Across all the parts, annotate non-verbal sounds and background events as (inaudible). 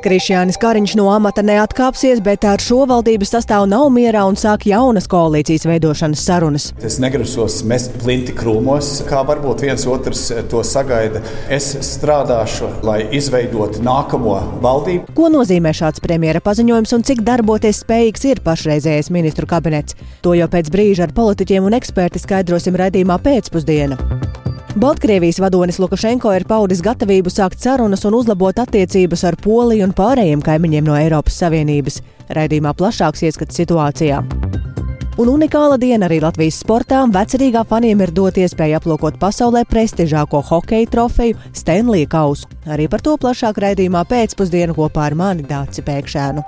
Krišjānis Kariņš no amata neatkāpsies, bet ar šo valdības sastāvu nav mierā un sāk jaunas koalīcijas veidošanas sarunas. Es negrasos mest plinti krūmos, kā varbūt viens otrs to sagaida. Es strādāšu, lai izveidotu nākamo valdību. Ko nozīmē šāds premjera paziņojums un cik darboties spējīgs ir pašreizējais ministru kabinets? To jau pēc brīža ar politiķiem un eksperti skaidrosim redzījumā pēcpusdienā. Baltkrievijas vadonis Lukašenko ir paudis gatavību sākt sarunas un uzlabot attiecības ar Poliju un pārējiem kaimiņiem no Eiropas Savienības. Raidījumā plašāks ieskats situācijā. Un unikāla diena arī Latvijas sportā. Vecerīgā faniem ir dot iespēju aplūkot pasaulē prestižāko hokeja trofeju Stanley kausu. Arī par to plašāk raidījumā pēcpusdienu kopā ar mani Dāci Pēkšēnu.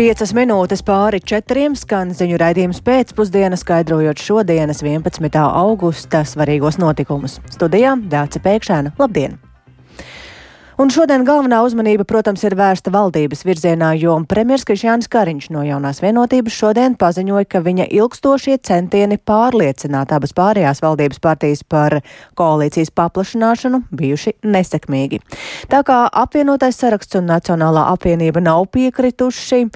Piecas minūtes pāri četriem skan ziņu raidījums pēcpusdienā, skaidrojot šodienas 11. augusta svarīgos notikumus. Studijā Dāca Pēkšēna. Labdien! Un šodien galvenā uzmanība, protams, ir vērsta valdības virzienā, jo premjers Krišjānis Kariņš no jaunās vienotības šodien paziņoja, ka viņa ilgstošie centieni pārliecināt abas pārējās valdības partijas par koalīcijas paplašināšanu bijuši nesekmīgi. Tā kā apvienotais saraksts un Nacionālā apvienība nav piekrituši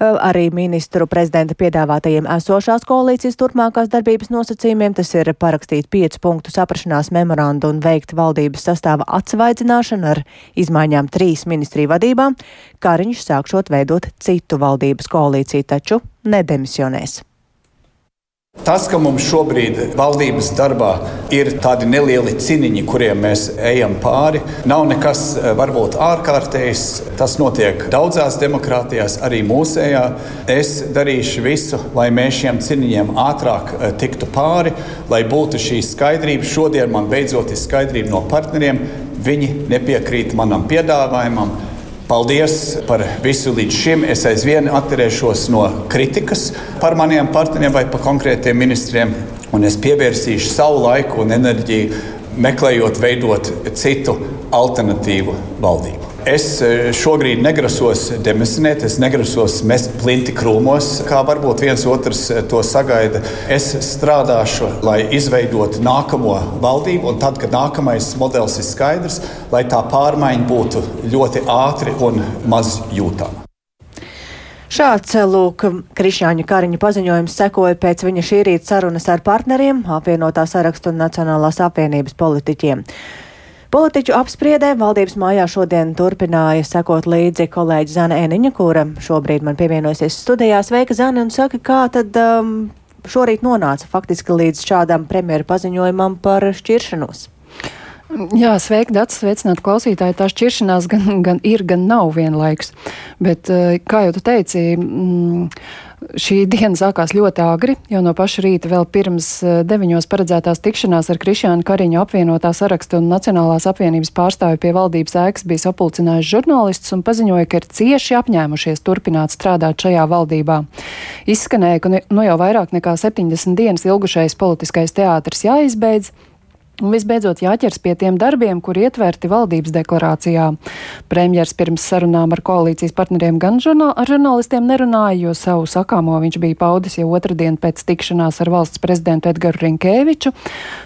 arī ministru prezidenta piedāvātajiem esošās koalīcijas turpmākās darbības nosacījumiem. Tas ir parakstīt piecu punktu saprašanās memorandu un veikt valdības sastāva atsvaidzināšanu ar izmaiņām trīs ministriju vadībām. Kariņš sākšot veidot citu valdības koalīciju, taču nedemisionēs. Tas, ka mums šobrīd valdības darbā ir tādi nelieli ciniņi, kuriem mēs ejam pāri, nav nekas eh, varbūt ārkārtējs. Tas notiek daudzās demokrātijās, arī mūsējā. Es darīšu visu, lai mēs šiem ciniņiem ātrāk eh, tiktu pāri, lai būtu šī skaidrība. Šodien man beidzot ir skaidrība no partneriem. Viņi nepiekrīt manam piedāvājumam. Paldies par visu līdz šim. Es aizvien atturēšos no kritikas par maniem partneriem vai par konkrētiem ministriem, un es pievērsīšu savu laiku un enerģiju meklējot, veidot citu alternatīvu valdību. Es e, šobrīd negrasos demisionēt, es negrasos mest plinti krūmos, kā varbūt viens otrs e, to sagaida. Es strādāšu, lai izveidotu nākamo valdību, un tad, kad nākamais modelis ir skaidrs, lai tā pārmaiņa būtu ļoti ātri un maz jūtama. Šāds e, lūk, Krišņāņa Kariņa paziņojums sekoja pēc viņa šī rīta sarunas ar partneriem, apvienotā sarakstu un Nacionālās apvienības politiķiem. Politiķu apspriedē valdības mājā šodien turpināja sekot līdzi kolēģi Zana Eniņa, kura šobrīd man pievienosies studijā. Sveika, Zana, un saka, kā tad um, šorīt nonāca faktiski līdz šādam premjeru paziņojumam par šķiršanos? Jā, sveiki, Dārts, sveicināt klausītāji. Tā šķiršanās gan, gan ir, gan nav vienlaikus. Bet, uh, kā jau tu teici, mm, Šī diena sākās ļoti agri, jo no paša rīta vēl pirms eh, deviņos paredzētās tikšanās ar Krišānu Kariņu apvienotā saraksta un Nacionālās apvienības pārstāvi pie valdības ēkas bija sapulcinājuši žurnālistus un paziņoja, ka ir cieši apņēmušies turpināt strādāt šajā valdībā. Izskanēja, ka nu jau vairāk nekā 70 dienas ilgušais politiskais teātris jāizbeidz, Un visbeidzot jāķers pie tiem darbiem, kur ietverti valdības deklarācijā. Premjers pirms sarunām ar koalīcijas partneriem gan žurnāl, ar žurnālistiem nerunāja, jo savu sakāmo viņš bija paudis jau otrdien pēc tikšanās ar valsts prezidentu Edgaru Rinkēviču.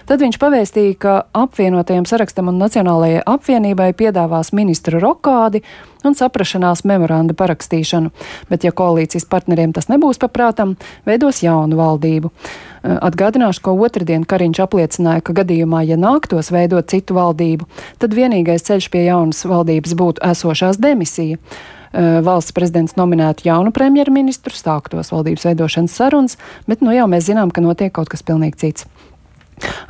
Tad viņš pavēstīja, ka apvienotajam sarakstam un Nacionālajai apvienībai piedāvās ministru rokādi un saprašanās memoranda parakstīšanu, bet ja koalīcijas partneriem tas nebūs paprātam, veidos jaunu valdību. Atgādināšu, ka otrdien Kariņš apliecināja, ka gadījumā, ja nāktos veidot citu valdību, tad vienīgais ceļš pie jaunas valdības būtu esošās demisija valsts prezidents nominētu jaunu premjerministru, sāktos valdības veidošanas sarunas, bet nu jau mēs zinām, ka notiek kaut kas pilnīgi cits.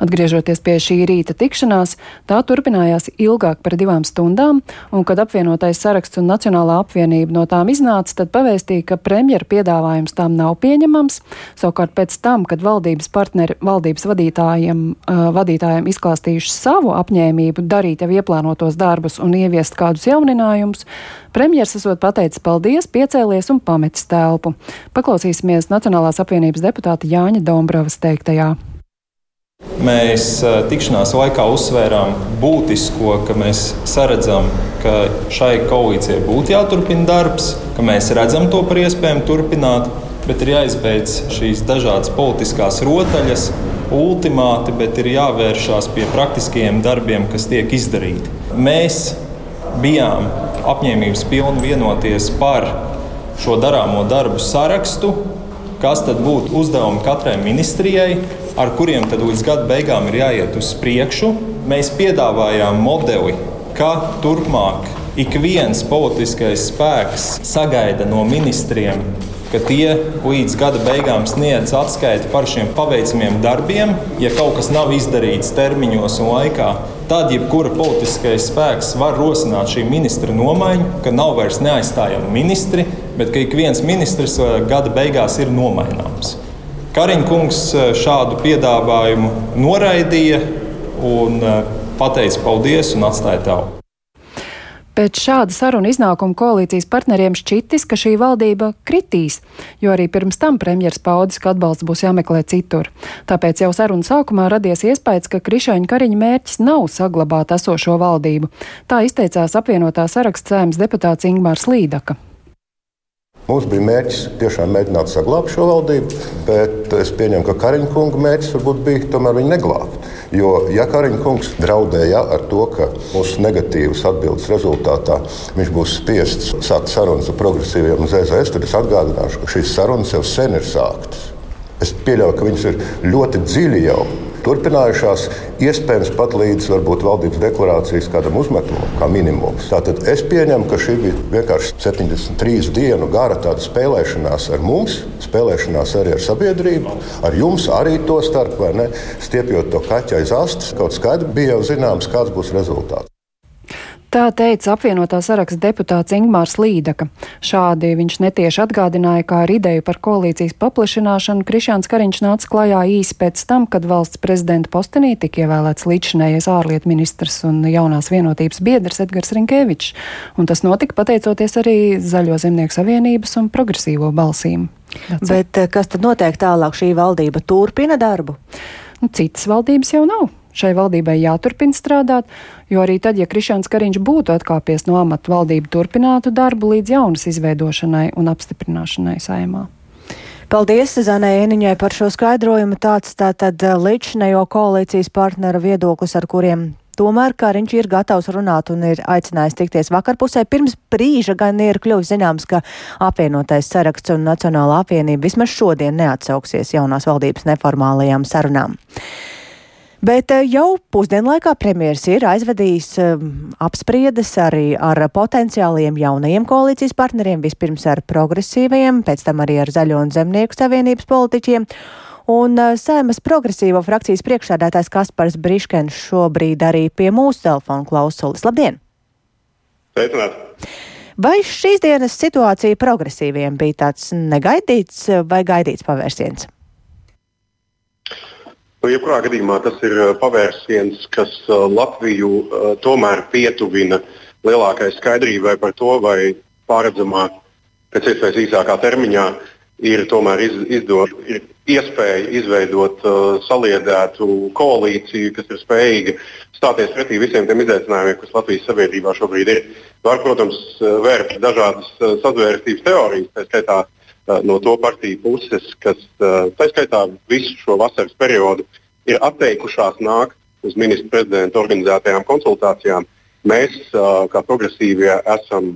Atgriežoties pie šī rīta tikšanās, tā turpinājās ilgāk par divām stundām, un, kad apvienotais saraksts un Nacionālā apvienība no tām iznāca, tad pavēstīja, ka premjera piedāvājums tām nav pieņemams. Savukārt pēc tam, kad valdības partneri valdības vadītājiem, uh, vadītājiem izklāstījuši savu apņēmību darīt jau ieplānotos darbus un ieviest kādus jauninājumus, premjers esot pateicis paldies, piecēlies un pametis telpu. Paklausīsimies Nacionālās apvienības deputāta Jāņa Dombravas teiktajā. Mēs tikšanās laikā uzsvērām būtisko, ka mēs saredzam, ka šai koalīcijai būtu jāturpina darbs, ka mēs redzam to par iespējamu turpināt, bet ir jāizbeidz šīs dažādas politiskās rotaļas, ultimāti, bet ir jāvēršās pie praktiskiem darbiem, kas tiek izdarīti. Mēs bijām apņēmības pilni vienoties par šo darāmo darbu sarakstu, kas tad būtu uzdevumi katrai ministrijai, ar kuriem tad līdz gada beigām ir jāiet uz priekšu. Mēs piedāvājām modeli, ka turpmāk ik viens politiskais spēks sagaida no ministriem ka tie līdz gada beigām sniedz atskaiti par šiem paveicamiem darbiem. Ja kaut kas nav izdarīts termiņos un laikā, tad jebkura politiskais spēks var rosināt šī ministra nomaiņu, ka nav vairs neaizstājami ministri, bet ka ik viens ministrs eh, gada beigās ir nomaināms. Kariņš kungs eh, šādu piedāvājumu noraidīja un eh, pateica paldies un atstāja tālu. Pēc šāda saruna iznākuma koalīcijas partneriem šķitis, ka šī valdība kritīs, jo arī pirms tam premjeras paudis, ka atbalsts būs jāmeklē citur. Tāpēc jau saruna sākumā radies iespējas, ka Krišāņa Kariņa mērķis nav saglabāt esošo valdību. Tā izteicās apvienotā saraksts sēmas deputāts Ingmārs Līdaka. Mums bija mērķis tiešām mēģināt saglabāt šo valdību, bet es pieņemu, ka Kariņa kunga mērķis varbūt bija tomēr viņu neglābt. Jo, ja Kariņa kungs draudēja ar to, ka mūsu negatīvas atbildes rezultātā viņš būs spiests sākt sarunas ar progresīviem ZZS, tad es atgādināšu, ka šīs sarunas jau sen ir sāktas. Es pieļauju, ka viņas ir ļoti dziļi jau turpinājušās, iespējams, pat līdz varbūt valdības deklarācijas kādam uzmetumam, kā minimums. Tātad es pieņemu, ka šī bija vienkārši 73 dienu gara spēlēšanās ar mums, spēlēšanās arī ar sabiedrību, ar jums arī to starp, vai ne? Stiepjot to kaķu aiz astes, kaut skaidri bija jau zināms, kāds būs rezultāts. Tā teica apvienotā saraksta deputāts Ingmārs Līdaka. Šādi viņš netieši atgādināja, kā ar ideju par koalīcijas paplašināšanu Krišāns Kariņš nāca klajā īsi pēc tam, kad valsts prezidenta postenī tika ievēlēts līdzinējais ārlietu ministrs un jaunās vienotības biedrs Edgars Rinkēvičs. Un tas notika pateicoties arī Zaļo zemnieku savienības un progresīvo balsīm. Bet eh, kas tad notiek tālāk? Šī valdība turpina darbu? Nu, citas valdības jau nav šai valdībai jāturpina strādāt, jo arī tad, ja Krišāns Kariņš būtu atkāpies no amata, valdība turpinātu darbu līdz jaunas izveidošanai un apstiprināšanai saimā. Paldies Zanai Eniņai par šo skaidrojumu. Tāds tātad līdzinējo koalīcijas partneru viedoklis, ar kuriem Tomēr Kariņš ir gatavs runāt un ir aicinājis tikties vakarpusē. Pirms brīža gan ir kļuvis zināms, ka apvienotais saraksts un Nacionāla apvienība vismaz šodien neatsauksies jaunās valdības neformālajām sarunām. Bet eh, jau pusdienlaikā premjeras ir aizvedījis um, apspriedes arī ar potenciāliem jaunajiem koalīcijas partneriem, vispirms ar progresīvajiem, pēc tam arī ar Zaļo un Zemnieku savienības politiķiem. Un uh, Sēmas progresīvo frakcijas priekšsādātājs Kaspars Briškens šobrīd arī pie mūsu telefona klausulis. Labdien! Sveicināt! Vai šīs dienas situācija progresīviem bija tāds negaidīts vai gaidīts pavērsiens? Nu, jebkurā gadījumā tas ir uh, pavērsiens, kas uh, Latviju uh, tomēr pietuvina lielākai skaidrībai par to, vai pārredzamā, pēc iespējas īsākā termiņā ir tomēr iz, izdot, ir iespēja izveidot uh, saliedētu koalīciju, kas ir spējīga stāties pretī visiem tiem izaicinājumiem, kas Latvijas sabiedrībā šobrīd ir. Var, protams, vērt dažādas sazvērstības teorijas, tā skaitā uh, no to partiju puses, kas tā skaitā visu šo vasaras periodu ir atteikušās nākt uz ministru prezidenta organizētajām konsultācijām. Mēs, kā progresīvie, esam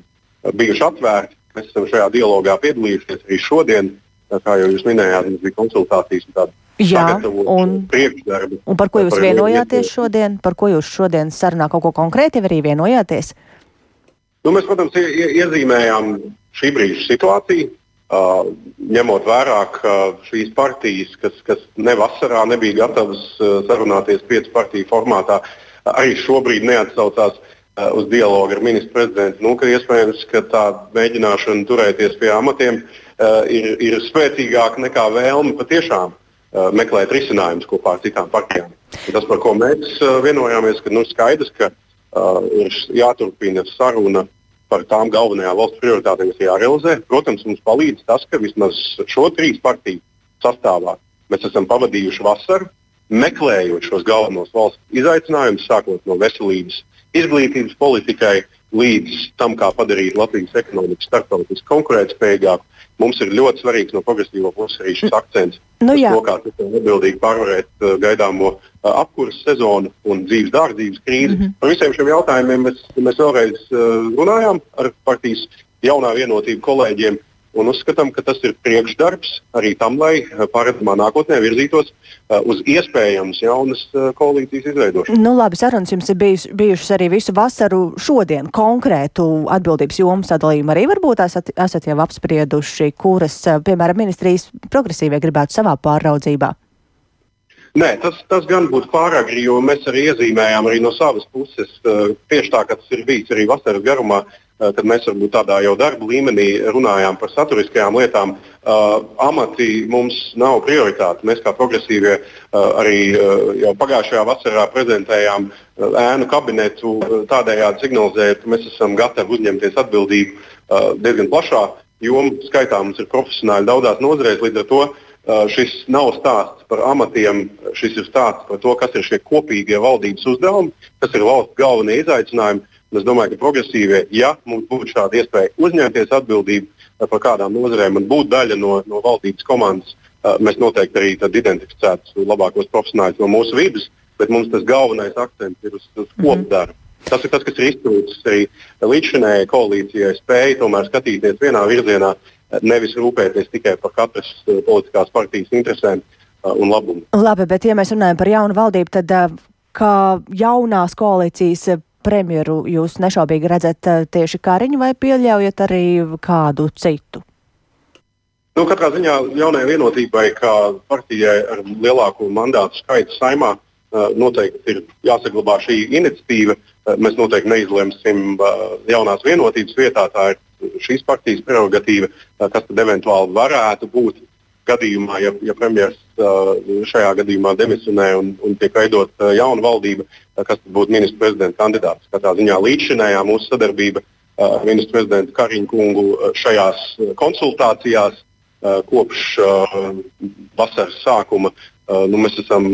bijuši atvērti, mēs esam šajā dialogā piedalījušies arī šodien. Kā jau jūs minējāt, mums bija konsultācijas un tāda Jā, un, un par ko jūs vienojāties šodien? Par ko jūs šodien sarunā kaut ko konkrēti arī vienojāties? Nu, mēs, protams, iezīmējām šī brīža situāciju, Uh, ņemot vērā, ka šīs partijas, kas, kas ne vasarā nebija gatavas uh, sarunāties piecu partiju formātā, arī šobrīd neatsaucās uh, uz dialogu ar ministru prezidentu. Nu, ka iespējams, ka tā mēģināšana turēties pie amatiem ir, ir spēcīgāka nekā vēlme patiešām meklēt risinājumus kopā ar citām partijām. Tas, par ko mēs vienojāmies, ka nu, skaidrs, ka ir jāturpina saruna par tām galvenajām valsts prioritātēm, kas jārealizē. Protams, mums palīdz tas, ka vismaz šo trīs partiju sastāvā mēs esam pavadījuši vasaru, meklējot šos galvenos valsts izaicinājumus, sākot no veselības, izglītības politikai līdz tam, kā padarīt Latvijas ekonomiku starptautiski konkurētspējīgāku. Mums ir ļoti svarīgs no progresīvo puses arī šis akcents. Nu, to, kā atbildīgi pārvarēt uh, gaidāmo uh, apkurses sezonu un dzīves dārdzības krīzi. Mm -hmm. Par visiem šiem jautājumiem mēs, mēs vēlreiz uh, runājām ar partijas jaunā vienotību kolēģiem un uzskatām, ka tas ir priekšdarbs arī tam, lai eh, paredzamā nākotnē virzītos uh, uz iespējamas jaunas uh, koalīcijas izveidošanu. Nu, labi, sarunas jums ir bijus, bijušas arī visu vasaru šodien konkrētu atbildības jomu sadalījumu. Arī varbūt esat, esat jau apsprieduši, kuras, piemēram, ministrijas progresīvie gribētu savā pāraudzībā. Nē, tas, tas gan būtu pārāk grūti, jo mēs arī iezīmējām arī no savas puses, tieši tā, kā tas ir bijis arī vasaras garumā, uh, Eh, kad mēs varbūt tādā jau darba līmenī runājām par saturiskajām lietām, uh, amati mums nav prioritāte. Mēs kā progresīvie uh, arī uh, jau pagājušajā vasarā prezentējām uh, ēnu kabinetu, uh, tādējādi signalizējot, ka mēs esam gatavi uzņemties atbildību uh, diezgan plašā jomā. Skaitā mums ir profesionāļi daudzās nozarēs, līdz ar to uh, šis nav stāsts par amatiem, šis ir stāsts par to, kas ir šie kopīgie valdības uzdevumi, kas ir valsts galvenie izaicinājumi. Es domāju, ka progresīvie, ja mums būtu šāda iespēja uzņemties atbildību par kādām nozarēm un būt daļa no, no valdības komandas, mēs noteikti arī identificētu labākos profesionāļus no mūsu vidus, bet mums tas galvenais akcents ir uz, uz mhm. kopdarbu. Tas ir tas, kas ir iztrūcis arī līdzšinējai koalīcijai, spēja tomēr skatīties vienā virzienā, nevis rūpēties tikai par katras politiskās partijas interesēm un labumu. Labi, bet ja mēs runājam par jaunu valdību, tad kā jaunās koalīcijas premjeru jūs nešaubīgi redzat eh, tieši Kariņu vai pieļaujat arī kādu citu? Nu, katrā ziņā jaunajai vienotībai, kā partijai ar lielāko mandātu skaitu saimā, eh, noteikti ir jāsaglabā šī iniciatīva. Eh, mēs noteikti neizlemsim jaunās vienotības vietā. Tā ir šīs partijas prerogatīva, kas tad eventuāli varētu būt gadījumā, ja, ja premjerministrs šajā gadījumā demisionē un, un tiek veidot jauna valdība, kas būtu ministra prezidenta kandidāts. Katrā ziņā līdzšinējā mūsu sadarbība ar ministru prezidentu Kariņu kungu šajās konsultācijās kopš vasaras sākuma nu, mēs esam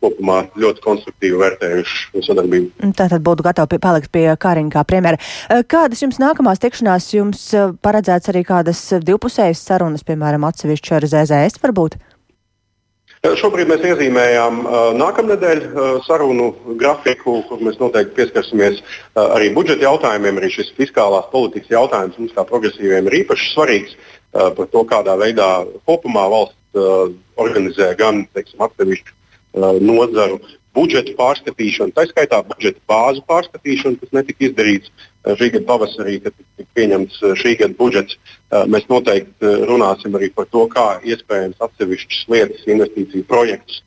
kopumā ļoti konstruktīvi vērtējuši sadarbību. Tā tad būtu gatavi palikt pie Kāriņa kā premjera. Eh, kādas jums nākamās tikšanās jums eh, paredzēts arī kādas divpusējas sarunas, piemēram, atsevišķi ar ZZS varbūt? Eh, šobrīd mēs iezīmējām uh, nākamnedēļ uh, sarunu grafiku, kur mēs noteikti pieskarsimies uh, arī budžeta jautājumiem. Arī šis fiskālās politikas jautājums mums kā progresīviem ir īpaši svarīgs uh, par to, kādā veidā kopumā valsts uh, organizē gan atsevišķu nozaru budžeta pārskatīšanu, tā skaitā budžeta bāzu pārskatīšanu, kas netika izdarīts uh, šī gada pavasarī, kad tika pieņemts uh, šī gada budžets. Mēs noteikti runāsim arī par to, kā iespējams atsevišķas lietas, investīciju projektus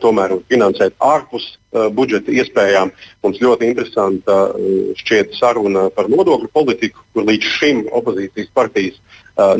tomēr finansēt ārpus budžeta iespējām. Mums ļoti interesanta šķiet saruna par nodokļu politiku, kur līdz šim opozīcijas partijas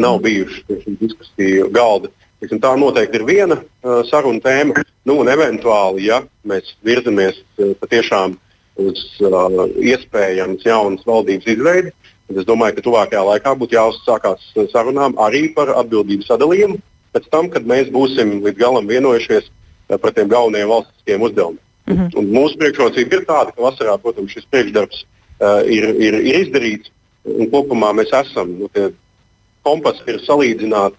nav bijušas pie šī diskusiju galda. Tiksim, tā noteikti ir viena uh, saruna tēma. Nu, un eventuāli, ja mēs virzamies uh, patiešām uz uh, iespējamas jaunas valdības izveidi, tad es domāju, ka tuvākajā laikā būtu jāuzsākās sarunām arī par atbildības sadalījumu. Pēc tam, kad mēs būsim līdz galam vienojušies uh, par tiem galvenajiem valstiskiem uzdevumiem. Mm -hmm. Un mūsu priekšrocība ir tāda, ka vasarā, protams, šis priekšdarbs uh, ir, ir, ir izdarīts. Un kopumā mēs esam, nu, kompasi ir salīdzināti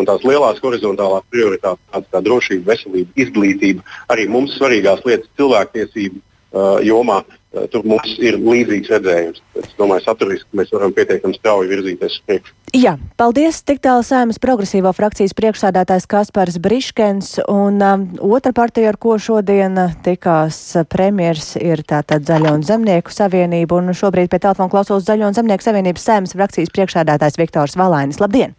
un tās lielās horizontālās prioritātes, tādas kā drošība, veselība, izglītība, arī mums svarīgās lietas cilvēktiesību uh, jomā. Uh, tur mums ir līdzīgs redzējums. Es domāju, saturiski mēs varam pietiekami strauji virzīties uz priekšu. Jā, paldies. Tik tālu Sēmas progresīvo frakcijas priekšsādātājs Kaspars Briškens un um, otra partija, ar ko šodien uh, tikās uh, premjers, ir tātad Zaļo un Zemnieku savienība. Un šobrīd pie telefona klausos Zaļo un Zemnieku savienības Sēmas frakcijas priekšsādātājs Viktors Valainis. Labdien!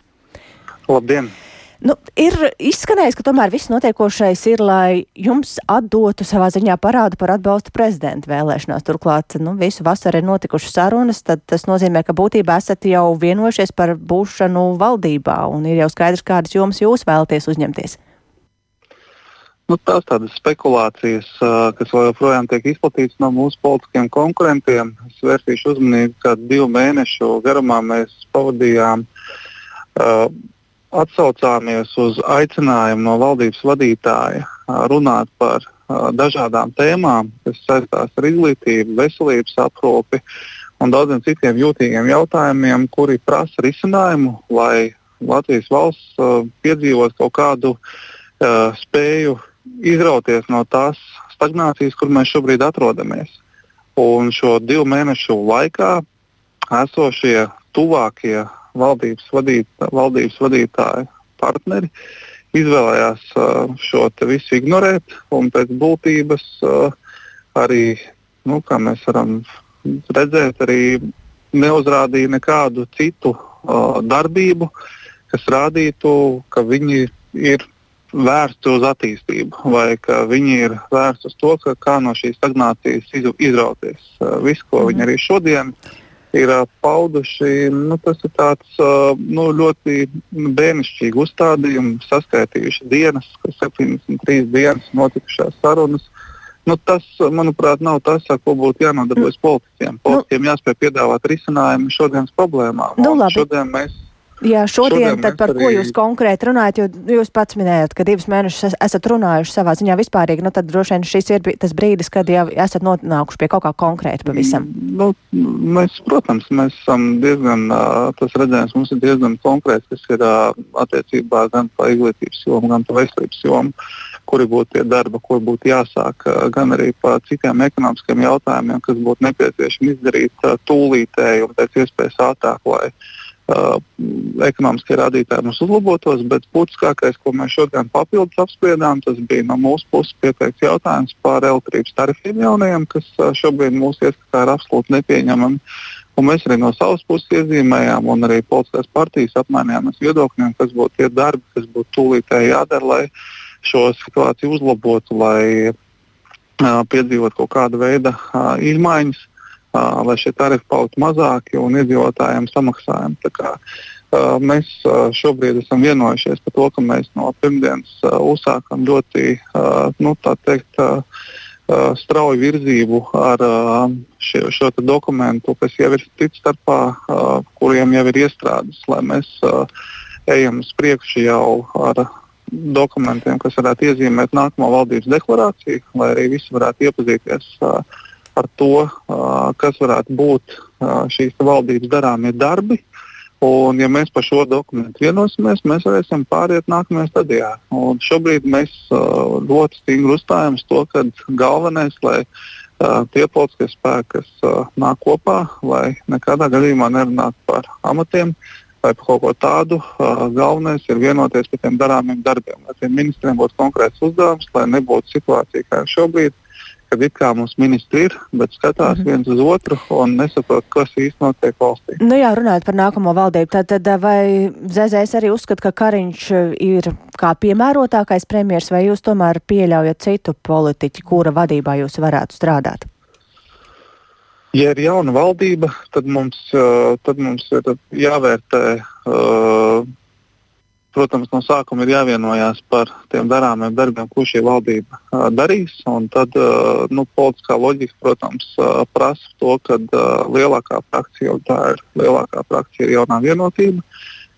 Labdien! Nu, ir izskanējis, ka tomēr viss notiekošais ir, lai jums atdotu savā ziņā parādu par atbalstu prezidenta vēlēšanās. Turklāt nu, visu vasaru ir notikušas sarunas, tad tas nozīmē, ka būtībā esat jau vienojušies par būšanu valdībā un ir jau skaidrs, kādas jomas jūs vēlaties uzņemties. Nu, tās tādas spekulācijas, kas joprojām tiek izplatītas no mūsu politiskiem konkurentiem. Es vērsīšu uzmanību, ka divu mēnešu garumā mēs pavadījām uh, atsaucāmies uz aicinājumu no valdības vadītāja runāt par dažādām tēmām, kas saistās ar izglītību, veselības aprūpi un daudziem citiem jūtīgiem jautājumiem, kuri prasa risinājumu, lai Latvijas valsts piedzīvot kaut kādu spēju izrauties no tās stagnācijas, kur mēs šobrīd atrodamies. Un šo divu mēnešu laikā esošie tuvākie valdības, vadīt, valdības vadītāji partneri izvēlējās uh, šo visu ignorēt un pēc būtības uh, arī, nu, kā mēs varam redzēt, arī neuzrādīja nekādu citu uh, darbību, kas rādītu, ka viņi ir vērsti uz attīstību, vai ka viņi ir vērsti uz to, kā no šīs stagnācijas izrauties. Viss, ko viņi mhm. arī šodien ir uh, pauduši, nu, tas ir tāds nu, ļoti bērnišķīgi uzstādījumi, saskaitījuši dienas, 73 dienas notikušās sarunas. Nu, tas, manuprāt, nav tas, ar ko būtu jānodarbojas politiķiem. Nu. Politiķiem jāspēj piedāvāt risinājumu šodienas problēmām. Nu, šodien mēs Jā, šodien, šodien tad par arī... ko jūs konkrēti runājat, jo jūs pats minējat, ka divus mēnešus esat runājuši savā ziņā vispārīgi, nu tad droši vien šis ir tas brīdis, kad jau esat nonākuši pie kaut kā konkrēta pavisam. Nu, mēs, protams, mēs esam diezgan, tas redzējums mums ir diezgan konkrēts, kas ir attiecībā gan pa izglītības jomu, gan pa veselības jomu, kuri būtu tie darba, ko būtu jāsāk, gan arī pa citiem ekonomiskiem jautājumiem, kas būtu nepieciešami izdarīt tūlītēji un pēc iespējas ātrāk, lai uh, ekonomiskie rādītāji mums uzlabotos, bet būtiskākais, ko mēs šodien papildus apspriedām, tas bija no mūsu puses pieteikts jautājums par elektrības tarifiem jaunajiem, kas uh, šobrīd mūsu ieskatā ir absolūti nepieņemami. Un mēs arī no savas puses iezīmējām, un arī politiskās partijas apmainījāmies viedokļiem, kas būtu tie darbi, kas būtu tūlītēji jādara, lai šo situāciju uzlabotu, lai uh, piedzīvotu kaut kādu veidu uh, izmaiņas lai šie tarifi paliktu mazāki un iedzīvotājiem samaksājumi. Mēs šobrīd esam vienojušies par to, ka mēs no pirmdienas uzsākam ļoti nu, teikt, strauju virzību ar šo, šo dokumentu, kas jau ir cits starpā, kuriem jau ir iestrādes, lai mēs ejam uz priekšu jau ar dokumentiem, kas varētu iezīmēt nākamo valdības deklarāciju, lai arī visi varētu iepazīties uh, par to, kas varētu būt šīs valdības darāmie darbi. Un, ja mēs par šo dokumentu vienosimies, mēs varēsim pāriet nākamajā stadijā. Un šobrīd mēs ļoti stingri uzstājam uz to, ka galvenais, lai tie politiskie spēki, kas nāk kopā, lai nekādā gadījumā nerunātu par amatiem vai par kaut ko tādu, galvenais ir vienoties par tiem darāmiem darbiem. Lai tiem ministriem būtu konkrēts uzdevums, lai nebūtu situācija kā šobrīd, kad it kā mums ministri ir, bet skatās mm -hmm. viens uz otru un nesaprot, kas īstenībā notiek valstī. Nu jā, runājot par nākamo valdību, tad, tad vai Zēzēs arī uzskata, ka Kariņš ir kā piemērotākais premjers, vai jūs tomēr pieļaujat citu politiķu, kura vadībā jūs varētu strādāt? Ja ir jauna valdība, tad mums, tad mums ir jāvērtē uh, Protams, no sākuma ir jāvienojās par tiem darāmiem darbiem, ko šī valdība uh, darīs. Tad uh, nu, politiskā loģika, protams, uh, prasa to, ka uh, lielākā frakcija, un tā ir lielākā frakcija, ir jaunā vienotība,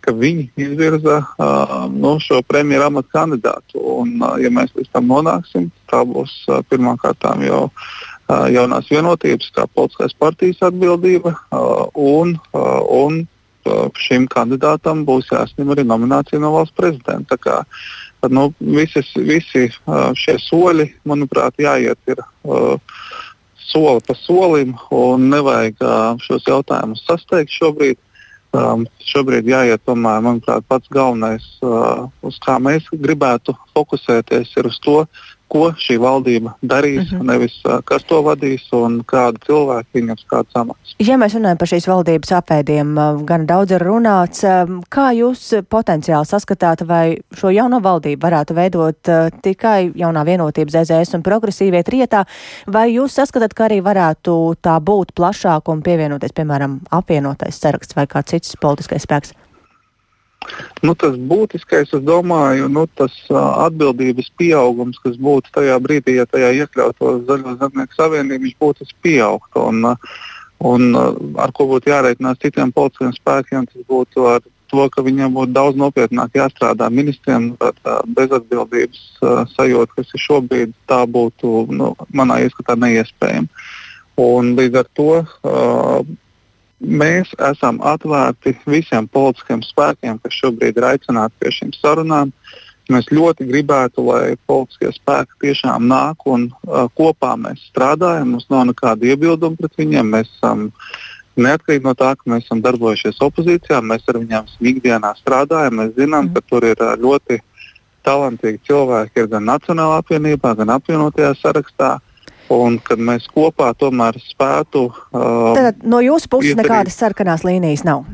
ka viņi izvirza uh, nu, šo premjeru amatu kandidātu. Un, uh, ja mēs līdz tam nonāksim, tā būs uh, pirmkārt jau uh, jaunās vienotības, kā politiskās partijas atbildība uh, un, uh, un šim kandidātam būs jāsņem arī nominācija no valsts prezidenta. Kā, tad, nu, visis, visi šie soļi, manuprāt, jāiet ir, soli pa solim un nevajag šos jautājumus sasteigt šobrīd. Um, šobrīd jāiet, tomēr, manuprāt, pats galvenais, uh, uz kā mēs gribētu fokusēties, ir uz to, ko šī valdība darīs, uh mhm. -huh. nevis kas to vadīs un kādu cilvēku viņam kāds amats. Ja mēs runājam par šīs valdības apēdiem, gan daudz ir runāts, kā jūs potenciāli saskatāt, vai šo jauno valdību varētu veidot tikai jaunā vienotības ZZS un progresīvie trietā, vai jūs saskatāt, ka arī varētu tā būt plašāk un pievienoties, piemēram, apvienotais saraksts vai kāds cits politiskais spēks? Nu, tas būtiskais, es domāju, nu, tas uh, atbildības pieaugums, kas būtu tajā brīdī, ja tajā iekļautos Zaļo zemnieku savienību, viņš būtu pieaugt. Un, un ar ko būtu jāreikinās citiem politiskiem spēkiem, tas būtu ar to, ka viņiem būtu daudz nopietnāk jāstrādā ministriem. Tā, tā bezatbildības uh, sajūta, kas ir šobrīd, tā būtu nu, manā ieskatā neiespējama. Un līdz ar to uh, mēs esam atvērti visiem politiskiem spēkiem, kas šobrīd ir aicināti pie šīm sarunām. Mēs ļoti gribētu, lai politiskie spēki tiešām nāk un uh, kopā mēs strādājam. Mums nav nekāda iebilduma pret viņiem. Mēs esam neatkarīgi no tā, ka mēs esam darbojušies opozīcijā, mēs ar viņiem ikdienā strādājam. Mēs zinām, mm. ka tur ir uh, ļoti talantīgi cilvēki gan Nacionālā apvienībā, gan apvienotajā sarakstā. Un kad mēs kopā tomēr spētu. Uh, Tad no jūsu puses nekādas sarkanās līnijas nav.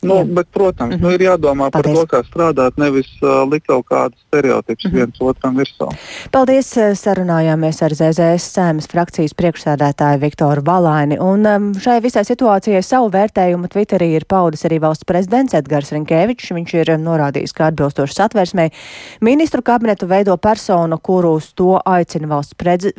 Nu, bet, protams, mm -hmm. nu, ir jādomā Paldies. par to, kā strādāt, nevis uh, likt kaut kādus stereotipus mm -hmm. viens otram virsū. Paldies! Sarunājāmies ar ZZS sēmas frakcijas priekšsēdētāju Viktoru Valaini. Un um, šai visai situācijai savu vērtējumu Twitterī ir paudis arī valsts prezidents Edgars Rinkevičs. Viņš ir norādījis, ka atbilstoši satversmei ministru kabinetu veido personu, kuru uz to aicina valsts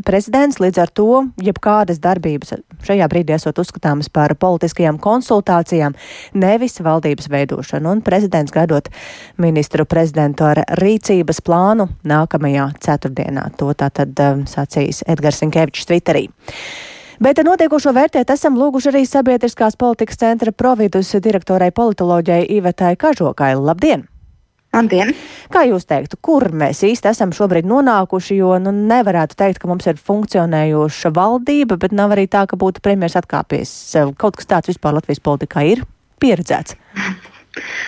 prezidents. Līdz ar to jebkādas darbības šajā brīdī esot uzskatāmas par politiskajām konsultācijām, nevis valdības veidošanu, un prezidents gaidot ministru prezidentu ar rīcības plānu nākamajā ceturtdienā. To tātad um, sacīs Edgars Sinkevičs Twitterī. Bet notiekošo vērtēt esam lūguši arī sabiedriskās politikas centra providus direktorai politoloģijai Ivetai Kažokai. Labdien! Labdien! Kā jūs teiktu, kur mēs īsti esam šobrīd nonākuši, jo nu, nevarētu teikt, ka mums ir funkcionējoša valdība, bet nav arī tā, ka būtu premjeras atkāpies. Kaut kas tāds vispār Latvijas politikā ir pieredzēts?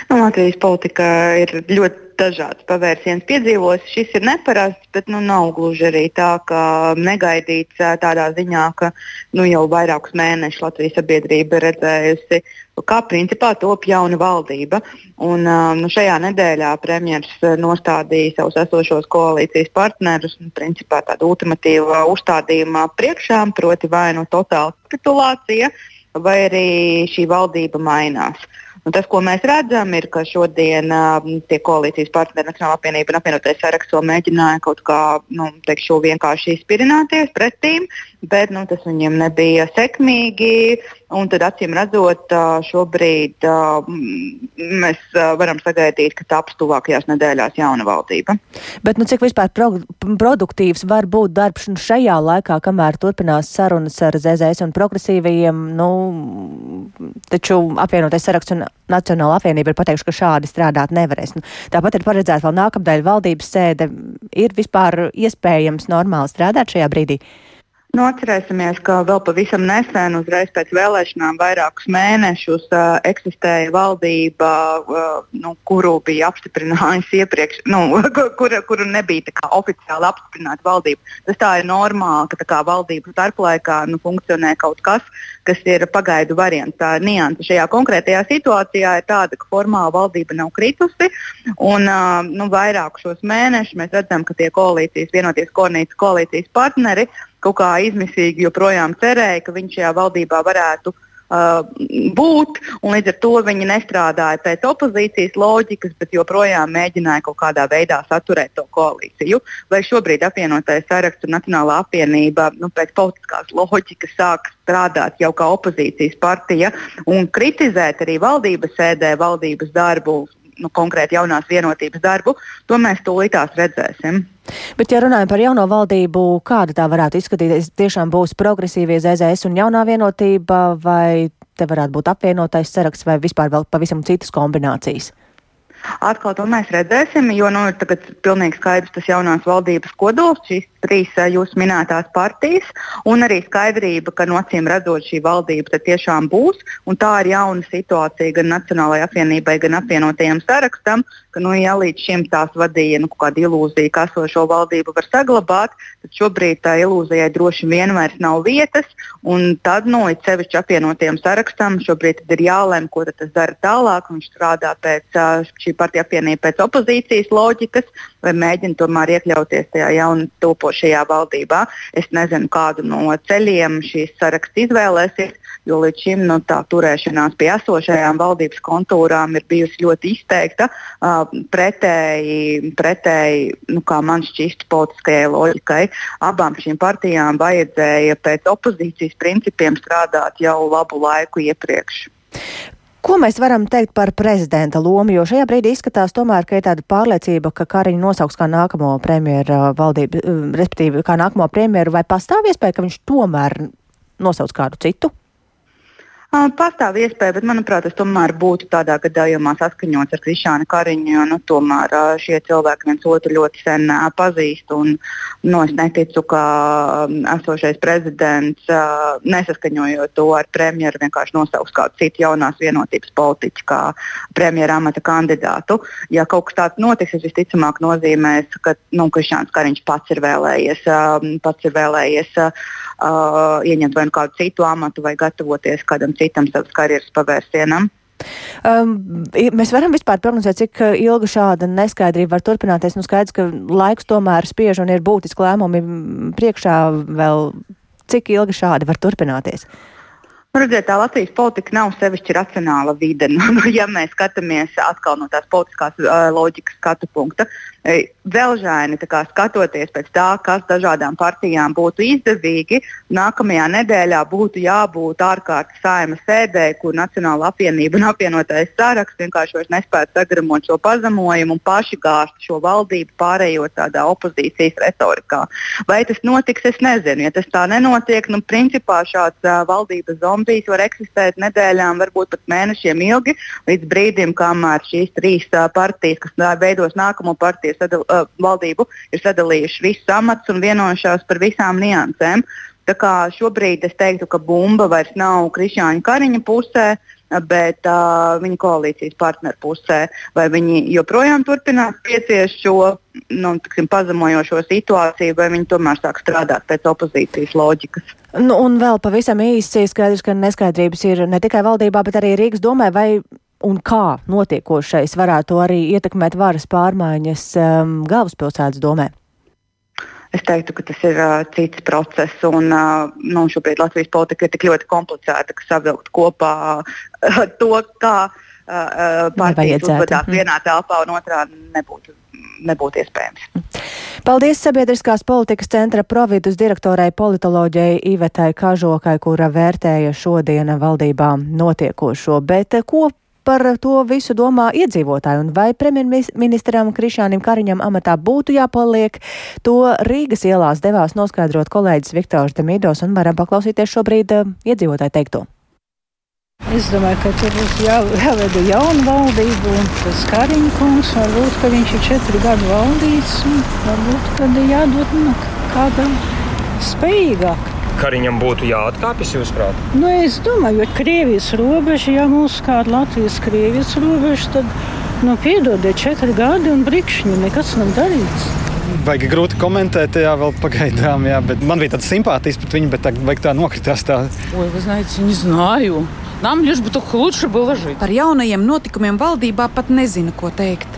Nu, Latvijas politikā ir ļoti dažādas pavērsiens piedzīvos. Šis ir neparasts, bet nu, nav gluži arī tā, ka negaidīts tādā ziņā, ka nu, jau vairākus mēnešus Latvijas sabiedrība redzējusi, kā principā top jauna valdība. Un, nu, šajā nedēļā premjerministrs nostādīja savus esošos koalīcijas partnerus nu, principā tādu ultimatīvu uzstādījumu priekšā, proti vai nu totāla kapitulācija vai arī šī valdība mainās. Un tas, ko mēs redzam, ir, ka šodien uh, tie koalīcijas partneri, Nacionāla apvienība un apvienotais saraksts vēl mēģināja kaut kā nu, teikšu, vienkārši izpirināties pretīm, bet nu, tas viņiem nebija sekmīgi. Un tad, acīm redzot, šobrīd mēs varam sagaidīt, ka taps tuvākajās nedēļās jauna valdība. Bet nu, cik vispār pro produktīvs var būt darbs šajā laikā, kamēr turpinās sarunas ar ZZS un progresīvajiem? Nu, taču apvienotais saraksts un Nacionāla apvienība ir pateikuši, ka šādi strādāt nevarēs. Nu, tāpat ir paredzēta vēl nākamdēļ valdības sēde. Ir vispār iespējams normāli strādāt šajā brīdī? Nu, atcerēsimies, ka vēl pavisam nesen, uzreiz pēc vēlēšanām, vairākus mēnešus uh, eksistēja valdība, uh, nu, kuru bija apstiprinājusi iepriekš, nu, (laughs) kur, kuru nebija kā, oficiāli apstiprināta valdība. Tas tā ir normāli, ka kā, valdību starplaikā nu, funkcionē kaut kas, kas ir pagaidu variants. Tā nianse šajā konkrētajā situācijā ir tāda, ka formāli valdība nav kritusi. Un, uh, nu, vairākus mēnešus mēs redzam, ka tie koalīcijas, vienoties koalīcijas partneri kaut kā izmisīgi joprojām cerēja, ka viņš šajā valdībā varētu uh, būt. Līdz ar to viņi nestrādāja pēc opozīcijas loģikas, bet joprojām mēģināja kaut kādā veidā saturēt to koalīciju. Vai šobrīd apvienotais saraksts un Nacionālā apvienība nu, pēc politiskās loģikas sāk strādāt jau kā opozīcijas partija un kritizēt arī valdības sēdē valdības darbu nu, konkrēti jaunās vienotības darbu, to mēs tūlītās redzēsim. Bet, ja runājam par jauno valdību, kāda tā varētu izskatīties? Tiešām būs progresīvie ZZS un jaunā vienotība, vai te varētu būt apvienotais saraksts, vai vispār vēl pavisam citas kombinācijas? Atkal to mēs redzēsim, jo nu, ir pilnīgi skaidrs tas jaunās valdības kodols, šīs trīs jūsu minētās partijas, un arī skaidrība, ka no acīm redzot šī valdība tiešām būs. Tā ir jauna situācija gan Nacionālajai apvienībai, gan apvienotajam sarakstam, ka nu, ja līdz šim tās vadīja nu, kāda ilūzija, ka esošo valdību var saglabāt, tad šobrīd tā ilūzijai droši vien vairs nav vietas. Tad, nu, it sevišķi apvienotajam sarakstam, šobrīd ir jālem, ko tas dara tālāk. Viņš strādā pēc šī partija apvienība pēc opozīcijas loģikas, vai mēģina tomēr iekļauties tajā jaunu topo nākošajā valdībā. Es nezinu, kādu no ceļiem šīs saraksts izvēlēsies, jo līdz šim nu, tā turēšanās pie esošajām valdības kontūrām ir bijusi ļoti izteikta. Uh, pretēji, pretēji nu, kā man šķist, politiskajai loģikai, abām šīm partijām vajadzēja pēc opozīcijas principiem strādāt jau labu laiku iepriekš. Ko mēs varam teikt par prezidenta lomu? Jo šajā brīdī izskatās tomēr, ka ir tāda pārliecība, ka Kariņu nosauks kā nākamo premjeru valdību, respektīvi kā nākamo premjeru, vai pastāv iespēja, ka viņš tomēr nosauc kādu citu? Pastāv iespēja, bet, manuprāt, tas tomēr būtu tādā gadījumā saskaņots ar Krišānu Kariņu, jo nu, tomēr šie cilvēki viens otru ļoti sen pazīst. Un, nu, es neticu, ka esošais prezidents, nesaskaņojot to ar premjeru, vienkārši nosauks kādu citu jaunās vienotības politiķu kā premjera amata kandidātu. Ja kaut kas tāds notiks, tas visticamāk nozīmēs, ka nu, Krišāns Kariņš pats ir vēlējies. Pats ir vēlējies uh, ieņemt vai nu kādu citu amatu vai gatavoties kādam citam savas karjeras pavērsienam. Um, mēs varam vispār prognozēt, cik ilga šāda neskaidrība var turpināties. Nu, skaidrs, ka laiks tomēr spiež un ir būtiski lēmumi priekšā vēl. Cik ilgi šādi var turpināties? Nu, redziet, tā Latvijas politika nav sevišķi racionāla vide. Nu, (laughs) nu, ja mēs skatāmies atkal no tās politiskās uh, loģikas skatu punkta, Velžaini skatoties pēc tā, kas dažādām partijām būtu izdevīgi, nākamajā nedēļā būtu jābūt ārkārtas saimas sēdē, kur Nacionāla apvienība un apvienotais saraksts vienkārši vairs nespētu sagramot šo pazemojumu un paši gāzt šo valdību, pārējot tādā opozīcijas retorikā. Vai tas notiks, es nezinu. Ja tas tā nenotiek, nu, principā šāds uh, valdības zombijs var eksistēt nedēļām, varbūt pat mēnešiem ilgi, līdz brīdim, kamēr šīs trīs uh, partijas, kas veidos nākamo partiju, ir sadal, uh, valdību ir sadalījuši visus amatus un vienojušās par visām niansēm. Tā kā šobrīd es teiktu, ka bumba vairs nav Krišāņa Kariņa pusē, bet uh, viņa koalīcijas partneru pusē. Vai viņi joprojām turpinās pieciest šo nu, tiksim, pazemojošo situāciju, vai viņi tomēr sāk strādāt pēc opozīcijas loģikas. Nu, un vēl pavisam īsi skaidrs, ka neskaidrības ir ne tikai valdībā, bet arī Rīgas domē, vai un kā notiekošais varētu arī ietekmēt varas pārmaiņas um, galvaspilsētas domē? Es teiktu, ka tas ir uh, cits process, un uh, nu, šobrīd Latvijas politika ir tik ļoti komplicēta, ka savilkt kopā uh, (laughs) to, kā uh, partijas uzvedās mm. vienā telpā un otrā nebūtu, nebūtu iespējams. Paldies Sabiedriskās politikas centra providus direktorai politoloģijai Ivetai Kažokai, kura vērtēja šodiena valdībā notiekošo. Bet ko par to visu domā iedzīvotāji un vai premjerministram Krišānam Kariņam amatā būtu jāpaliek. To Rīgas ielās devās noskaidrot kolēģis Viktors Demīdos un varam paklausīties šobrīd uh, iedzīvotāju teikto. Es domāju, ka tur būs jā, jāveido jauna valdība, un tas Kariņš kungs varbūt, ka viņš ir četri gadi valdījis, un varbūt, ka jādod nu, kādam spējīgākam. Kariņam būtu jāatkāpjas, jūsuprāt? Nu, es domāju, ka Krievijas robeža, ja mūsu kāda Latvijas-Krievijas robeža, tad nu, piedodiet četri gadi un brikšņi nekas nav darīts. Baigi grūti komentēt, jā, vēl pagaidām, jā, bet man bija tāda simpātijas pret viņu, bet tā, tā nokritās tā. Ой, вы знаете, не знаю. Нам лишь бы только лучше было жить. Par jaunajiem notikumiem valdībā pat nezinu, ko teikt.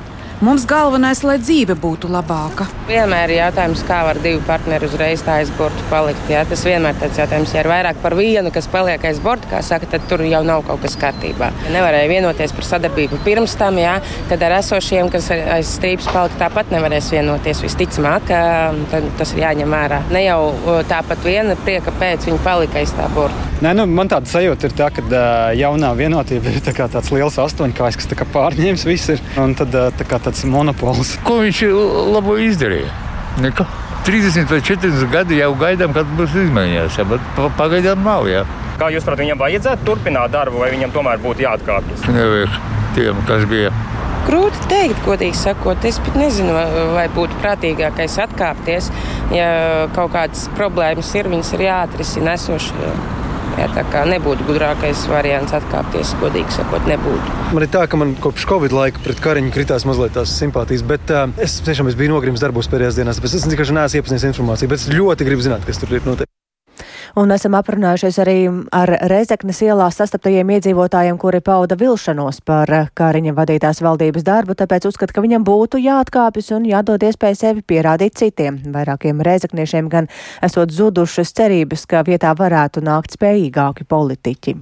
Mums galvenais, lai dzīve būtu labāka. Vienmēr ir jautājums, kā var divi partneri uzreiz tā aiz borta palikt. Jā. Tas vienmēr ir tāds jautājums, ja ir vairāk par vienu, kas paliek aiz borta, kā saka, tad tur jau nav kaut kas kārtībā. Nevarēja vienoties par sadarbību pirms tam, jā, tad ar esošiem, kas aiz strīpas palika, tāpat nevarēs vienoties. Visticamāk, tas ir jāņem vērā. Ne jau tāpat viena prieka pēc viņa palika aiz tā borta. Nē, nu, man tāda sajūta ir tā, ka uh, jaunā vienotība ir tā tāds liels astoņkājs, kas pārņēmis visu. Ir, un tad uh, tā kā tāds monopols. Ko viņš labo izdarīja? Neko. 30 vai 40 gadi jau gaidām, kad būs izmaiņas, ja, bet pagaidām nav. Ja. Kā jūs prāt, viņam vajadzētu turpināt darbu, vai viņam tomēr būtu jāatkāpjas? Nevajag tiem, kas bija. Grūti teikt, godīgi sakot. Es pat nezinu, vai būtu prātīgākais atkāpties. Ja kaut kādas problēmas ir, viņas ir jāatrisina esošajā. Jā, tā kā nebūtu gudrākais variants atkāpties, godīgi sakot, nebūtu. Man ir tā, ka man kopš Covid laika pret kariņu kritās mazliet tās simpātijas, bet uh, es tiešām es biju nogrimis darbos pēdējās dienās, tāpēc es vienkārši neesmu iepazinis informāciju, bet es ļoti gribu zināt, kas tur ir noticis un esam aprunājušies arī ar Rezeknes ielā sastaptajiem iedzīvotājiem, kuri pauda vilšanos par Kāriņa vadītās valdības darbu, tāpēc uzskata, ka viņam būtu jāatkāpjas un jādod iespēja sevi pierādīt citiem. Vairākiem Rezekniešiem gan esot zudušas cerības, ka vietā varētu nākt spējīgāki politiķi.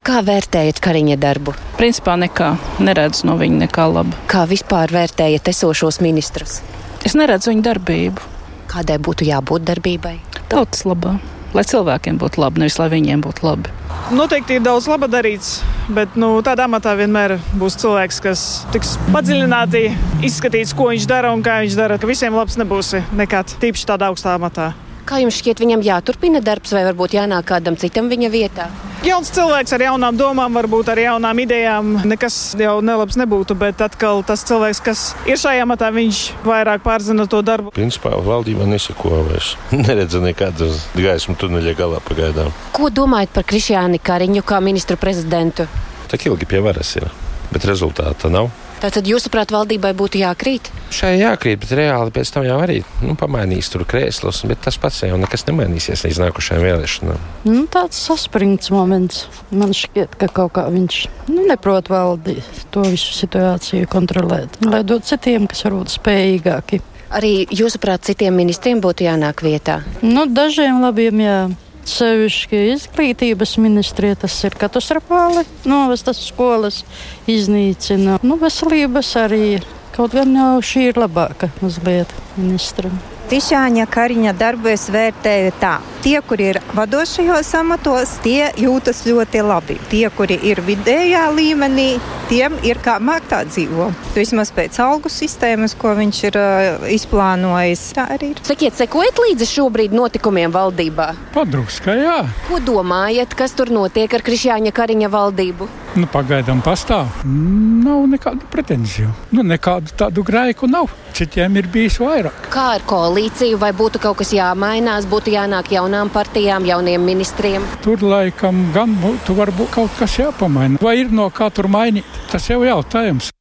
Kā vērtējat Kariņa darbu? Principā nekā. Neredzu no viņa nekā laba. Kā vispār vērtējat esošos ministrus? Es neredzu viņa darbību. Kādai būtu jābūt darbībai? Tautas labā, lai cilvēkiem būtu labi, nevis lai viņiem būtu labi. Noteikti ir daudz laba darīts, bet nu, tādā amatā vienmēr būs cilvēks, kas tiks padziļināti izskatīts, ko viņš dara un kā viņš dara. Visiem labs nebūs nekad, tīpaši tādā augstā amatā. Kā jums šķiet, viņam jāturpina darbs, vai varbūt jānāk kādam citam viņa vietā? Jauns cilvēks ar jaunām domām, varbūt ar jaunām idejām. Nekas jau nelabs nebūtu, bet atkal tas cilvēks, kas ir šajā matā, viņš vairāk pārzina to darbu. Principā valdība nesako vairs. (laughs) Neredzu nekādas gaismu tuneļa galā pagaidām. Ko domājat par Krišjāni Kariņu kā ministru prezidentu? Tak ilgi pie varas ir, bet rezultāta nav. Tātad, jūsuprāt, valdībai būtu jākrīt? Šai jākrīt, bet reāli pēc tam jau arī nu, pamainīs tur krēslus, bet tas pats jau nekas nemainīsies līdz nākošajām vēlēšanām. Nu, tāds saspringts moments. Man šķiet, ka kaut kā viņš nu, neprot valdīt to visu situāciju kontrolēt. Lai dod citiem, kas varbūt spējīgāki. Arī jūsuprāt, citiem ministriem būtu jānāk vietā? Nu, dažiem labiem jā. Sevišķi izglītības ministrija tas ir katastrofāli. Novestas skolas iznīcina. Nu, veselības arī. Kaut gan jau šī ir labāka mazliet ministram. Tišāņa Kariņa darbu es vērtēju tā. Tie, kuri ir vadošajos amatos, tie jūtas ļoti labi. Tie, kuri ir vidējā līmenī, tiem ir kā māktā dzīvo. Vismaz pēc algu sistēmas, ko viņš ir uh, izplānojis. Tā arī ir. Sakiet, sekojat līdzi šobrīd notikumiem valdībā? Padruskai, jā. Ko domājat, kas tur notiek ar Krišjāņa Kariņa valdību? Nu, pagaidām pastāv. Nav nekādu pretenziju. Nu, nekādu tādu grēku nav. Citiem ir bijis vairāk. Kā ar koalīciju? Vai būtu kaut kas jāmainās, būtu jānāk jaunām partijām, jauniem ministriem? Tur laikam gan būtu varbūt kaut kas jāpamaina. Vai ir no kā tur mainīt? Tas jau jautājums.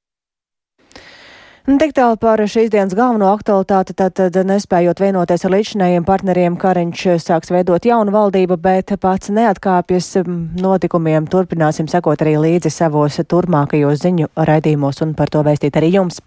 Tik tālu par šīs dienas galveno aktualitāti, tad, tad nespējot vienoties ar līdzinējiem partneriem, Kariņš sāks veidot jaunu valdību, bet pats neatkāpjas notikumiem. Turpināsim sekot arī līdzi savos turpmākajos ziņu raidījumos un par to vēstīt arī jums.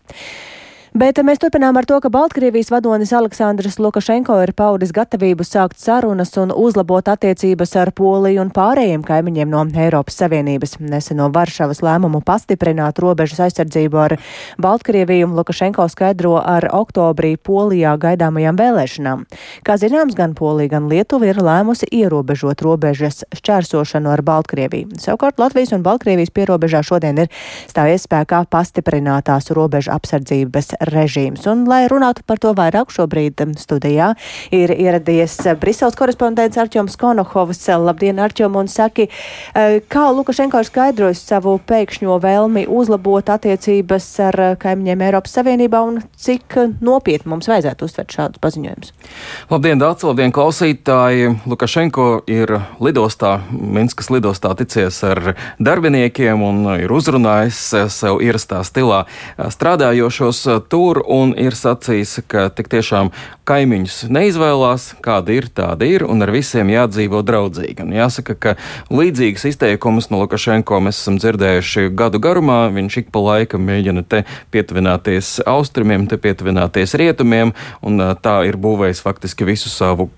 Bet mēs turpinām ar to, ka Baltkrievijas vadonis Aleksandrs Lukašenko ir paudis gatavību sākt sarunas un uzlabot attiecības ar Poliju un pārējiem kaimiņiem no Eiropas Savienības. Neseno Varšavas lēmumu pastiprināt robežas aizsardzību ar Baltkrieviju Lukašenko skaidro ar oktobrī Polijā gaidāmajām vēlēšanām. Kā zināms, gan Polija, gan Lietuva ir lēmusi ierobežot robežas šķērsošanu ar Baltkrieviju. Savukārt Latvijas un Baltkrievijas pierobežā šodien ir stājies spēkā pastiprinātās robežu apsardzības režīms. Un, lai runātu par to vairāk, šobrīd studijā ir ieradies Briseles korespondents Arčoms Konohovs. Labdien, Arčom, un saki, kā Lukašenko ir skaidrojis savu pēkšņo vēlmi uzlabot attiecības ar kaimiņiem Eiropas Savienībā un cik nopietni mums vajadzētu uztvert šādus paziņojumus? Labdien, Dārts, labdien, klausītāji! Lukašenko ir lidostā, Minskas lidostā ticies ar darbiniekiem un ir uzrunājis sev ierastā stilā strādājošos tur un ir sacījis, ka tik tiešām kaimiņus neizvēlās, kāda ir, tāda ir, un ar visiem jādzīvo draudzīgi. Un jāsaka, ka līdzīgas izteikumus no Lukašenko mēs esam dzirdējuši gadu garumā. Viņš ik pa laikam mēģina te pietuvināties austrumiem, te pietuvināties rietumiem, un tā ir būvējis faktiski visu savu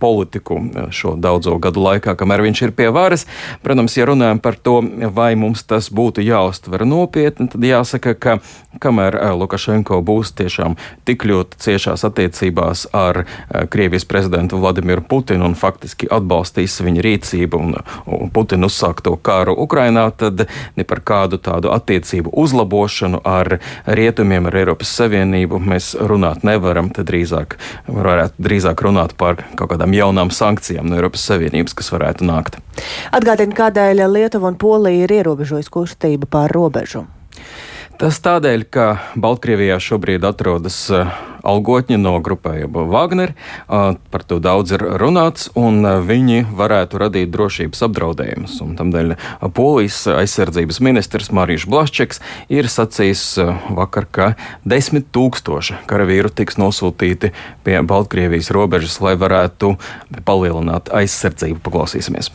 politiku šo daudzo gadu laikā, kamēr viņš ir pie varas. Protams, ja runājam par to, vai mums tas būtu jāuztver nopietni, tad jāsaka, ka kamēr Lukašenko būs tiešām tik ļoti ciešās attiecībās ar Krievijas prezidentu Vladimiru Putinu un faktiski atbalstīs viņa rīcību un, un Putinu uzsākto karu Ukrainā, tad ne par kādu tādu attiecību uzlabošanu ar rietumiem, ar Eiropas Savienību mēs runāt nevaram. Tad drīzāk varētu drīzāk runāt par kaut kādām jaunām sankcijām no Eiropas Savienības, kas varētu nākt. Atgādini, kādēļ Lietuva un Polija ir ierobežojusi kustību pār robežu. Tas tādēļ, ka Baltkrievijā šobrīd atrodas algotņi no grupējuma Wagner. Par to daudz ir runāts, un viņi varētu radīt drošības apdraudējumus. Tādēļ Polijas aizsardzības ministrs Mārijs Blaščeks ir sacījis vakar, ka desmit tūkstoši karavīru tiks nosūtīti pie Baltkrievijas robežas, lai varētu palielināt aizsardzību. Paklausīsimies!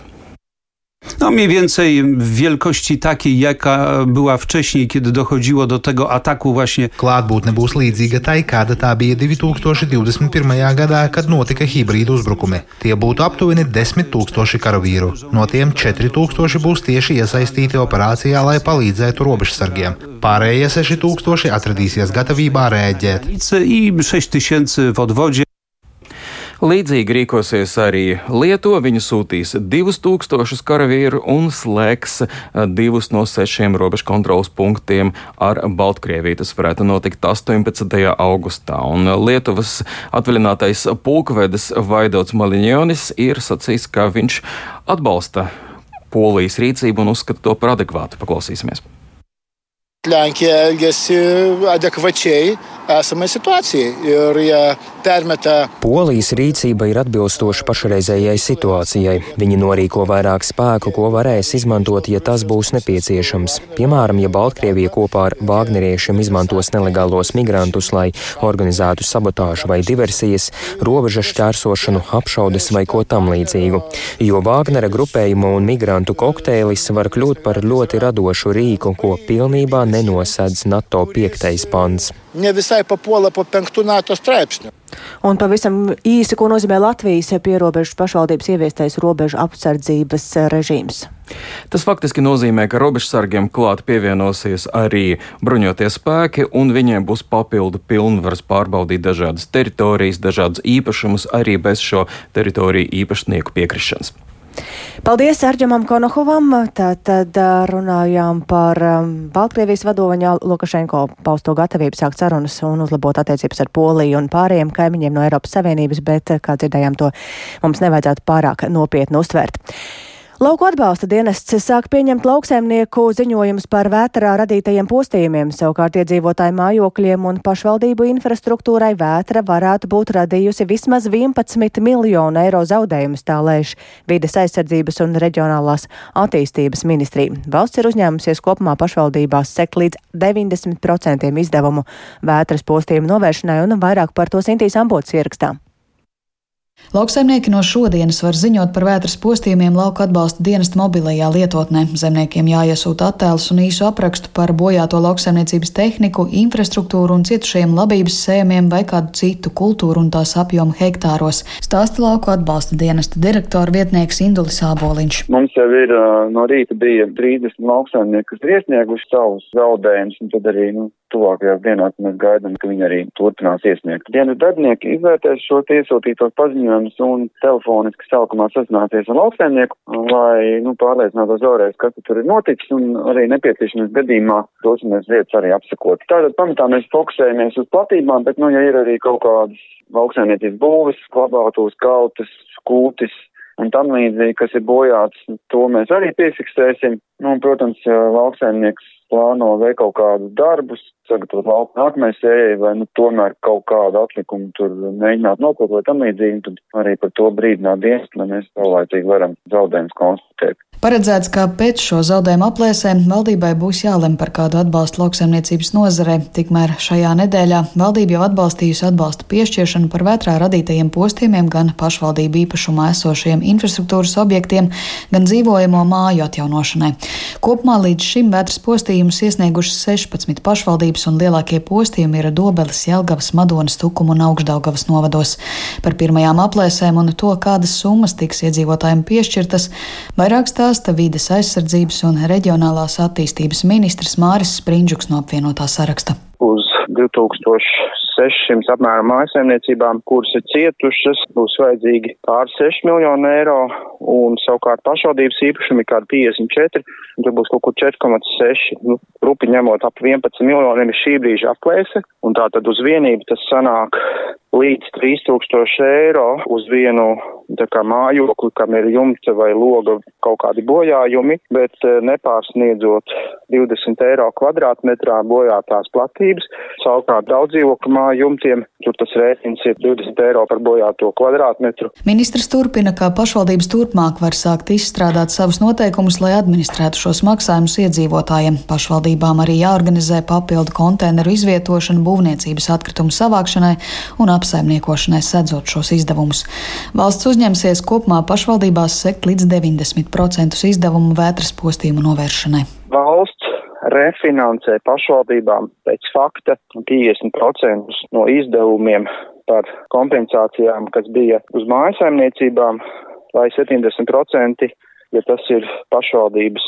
No mniej więcej wielkości takiej, jaka była wcześniej, kiedy dochodziło do tego ataku właśnie. Klātbūtne būs līdzīga tai, kāda tā bija 2021. gadā, kad notika hibrīdu uzbrukumi. Tie būtu aptuveni 10 tūkstoši karavīru. No tiem 4 tūkstoši būs tieši iesaistīti operācijā, lai palīdzētu robežsargiem. Pārējie 6 tūkstoši atradīsies gatavībā rēģēt. I 6 tysięcy w odwodzie. Līdzīgi rīkosies arī Lietuva. Viņa sūtīs 2000 karavīru un slēgs divus no sešiem robežu kontrolas punktiem ar Baltkrieviju. Tas varētu notikt 18. augustā. Un Lietuvas atvaļinātais pulkvedis Vaidots Maliņonis ir sacījis, ka viņš atbalsta Polijas rīcību un uzskata to par adekvātu. Paklausīsimies! Lenkija elgesi adekvačiai esamai situacijai ir jie permeta. Polijas rīcība ir atbilstoša pašreizējai situācijai. Viņi norīko vairāk spēku, ko varēs izmantot, ja tas būs nepieciešams. Piemēram, ja Baltkrievija kopā ar Vāgneriešiem izmantos nelegālos migrantus, lai organizētu sabotāžu vai diversijas, robežas šķērsošanu, apšaudes vai ko tam līdzīgu. Jo Vāgnera grupējuma un migrantu kokteilis var kļūt par ļoti radošu rīku, ko pilnībā nenosedz NATO piektais pants. Ne visai papuola po penktu NATO straipsniu. Un pavisam īsi, ko nozīmē Latvijas pierobežu pašvaldības ieviestais robežu apsardzības režīms. Tas faktiski nozīmē, ka robežsargiem klāt pievienosies arī bruņoties spēki, un viņiem būs papildu pilnvaras pārbaudīt dažādas teritorijas, dažādas īpašumus arī bez šo teritoriju īpašnieku piekrišanas. Paldies Arģemam Konohovam. Tātad runājām par Baltkrievijas vadoņa Lukašenko pausto gatavību sākt sarunas un uzlabot attiecības ar Poliju un pārējiem kaimiņiem no Eiropas Savienības, bet, kā dzirdējām, to mums nevajadzētu pārāk nopietni uztvert. Lauku atbalsta dienests sāk pieņemt lauksaimnieku ziņojumus par vētrā radītajiem postījumiem. Savukārt iedzīvotāju mājokļiem un pašvaldību infrastruktūrai vētra varētu būt radījusi vismaz 11 miljonu eiro zaudējumus, tā lēš vides aizsardzības un reģionālās attīstības ministrija. Valsts ir uzņēmusies kopumā pašvaldībās sekt līdz 90% izdevumu vētras postījumu novēršanai un vairāk par to Sintīs Ambots ierakstā. Lauksaimnieki no šodienas var ziņot par vētras postījumiem lauka atbalsta dienesta mobilajā lietotnē. Zemniekiem jāiesūta attēls un īsu aprakstu par bojāto lauksaimniecības tehniku, infrastruktūru un cietušajiem labības sējumiem vai kādu citu kultūru un tās apjomu hektāros. Stāsta lauka atbalsta dienesta direktora vietnieks Indulis Āboliņš. Mums jau ir no rīta bija 30 lauksaimnieki, kas ir iesnieguši savus zaudējumus, un tad arī nu, tuvākajās dienās mēs gaidām, ka viņi arī turpinās iesniegt. Dienas darbinieki izvērtēs šo iesūtītos paziņojumus un telefoniski sākumā sazināties ar lauksaimnieku, lai nu, pārliecinātos vēlreiz, kas tur ir noticis un arī nepieciešamības gadījumā dosimies vietas arī apsakot. Tātad pamatā mēs fokusējamies uz platībām, bet, nu, ja ir arī kaut kādas lauksaimniecības būves, klabātos, kautas, kūtis, un tam līdzīgi, kas ir bojāts, to mēs arī piefiksēsim. Nu, un, protams, lauksaimnieks plāno veikt kaut kādus darbus, sagatavot lauku nākamajai sējai, vai nu tomēr kaut kādu atlikumu tur mēģināt nokot vai tam līdzīgi, tad arī par to brīdināt dienestu, lai mēs saulēcīgi varam zaudējumus konstatēt. Paredzēts, ka pēc šo zaudējumu aplēsēm valdībai būs jālem par kādu atbalstu lauksaimniecības nozarei. Tikmēr šajā nedēļā valdība jau atbalstījusi atbalsta piešķiršanu par vētrā radītajiem postījumiem gan pašvaldību īpašumā esošiem infrastruktūras objektiem, gan dzīvojamo māju atjaunošanai. Kopumā līdz šim vētras postījumus iesniegušas 16 pašvaldības un lielākie postījumi ir Dobeles, Jelgavas, Madonas, Tukuma un Augšdaugavas novados. Par pirmajām aplēsēm un to, kādas summas tiks iedzīvotājiem piešķirtas, vairāk stāsta vides aizsardzības un reģionālās attīstības ministrs Māris Sprindžuks no apvienotā saraksta. Uz 2600 apmēram mājasēmniecībām, kuras ir cietušas, būs vajadzīgi pār 6 miljonu eiro, un savukārt pašvaldības īpašumi kādi 54, un tur būs kaut kur 4,6, nu, rupi ņemot ap 11 miljoniem ir šī brīža aplēse, un tā tad uz vienību tas sanāk līdz 3000 eiro uz vienu kā, mājokli, kam ir jumta vai loga kaut kādi bojājumi, bet nepārsniedzot 20 eiro kvadrātmetrā bojātās platības. Savukārt daudz dzīvokļu māju jumtiem tur tas rēķins ir 20 eiro par bojāto kvadrātmetru. Ministrs turpina, ka pašvaldības turpmāk var sākt izstrādāt savus noteikumus, lai administrētu šos maksājumus iedzīvotājiem. Pašvaldībām arī jāorganizē papildu konteineru izvietošana būvniecības atkritumu savākšanai un apsaimniekošanai sedzot šos izdevumus. Valsts uzņemsies kopumā pašvaldībās sekt līdz 90% izdevumu vētras postījumu novēršanai. Valsts refinansē pašvaldībām pēc fakta 50% no izdevumiem par kompensācijām, kas bija uz mājasaimniecībām, vai 70%, ja tas ir pašvaldības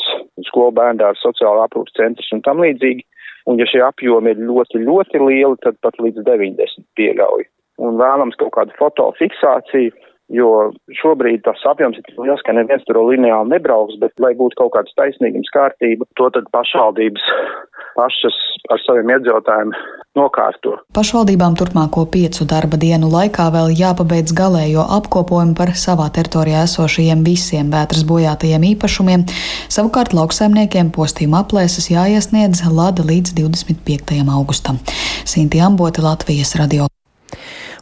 skolu bērndārs, sociāla aprūpas centrs un tam līdzīgi. Un ja šie apjomi ir ļoti, ļoti lieli, tad pat līdz 90 pieļauj. Un vēlams kaut kādu fotofiksāciju, jo šobrīd tas apjoms ir liels, ka neviens tur lineāli nebrauks, bet, lai būtu kaut kādas taisnīgums kārtība, to tad pašvaldības pašas ar saviem iedzīvotājiem nokārto. Pašvaldībām turpmāko piecu darba dienu laikā vēl jāpabeidz galējo apkopojumu par savā teritorijā esošajiem visiem vētras bojātajiem īpašumiem. Savukārt lauksaimniekiem postījuma aplēses jāiesniedz Lada līdz 25. augustam. Sinti Amboti, Latvijas radio.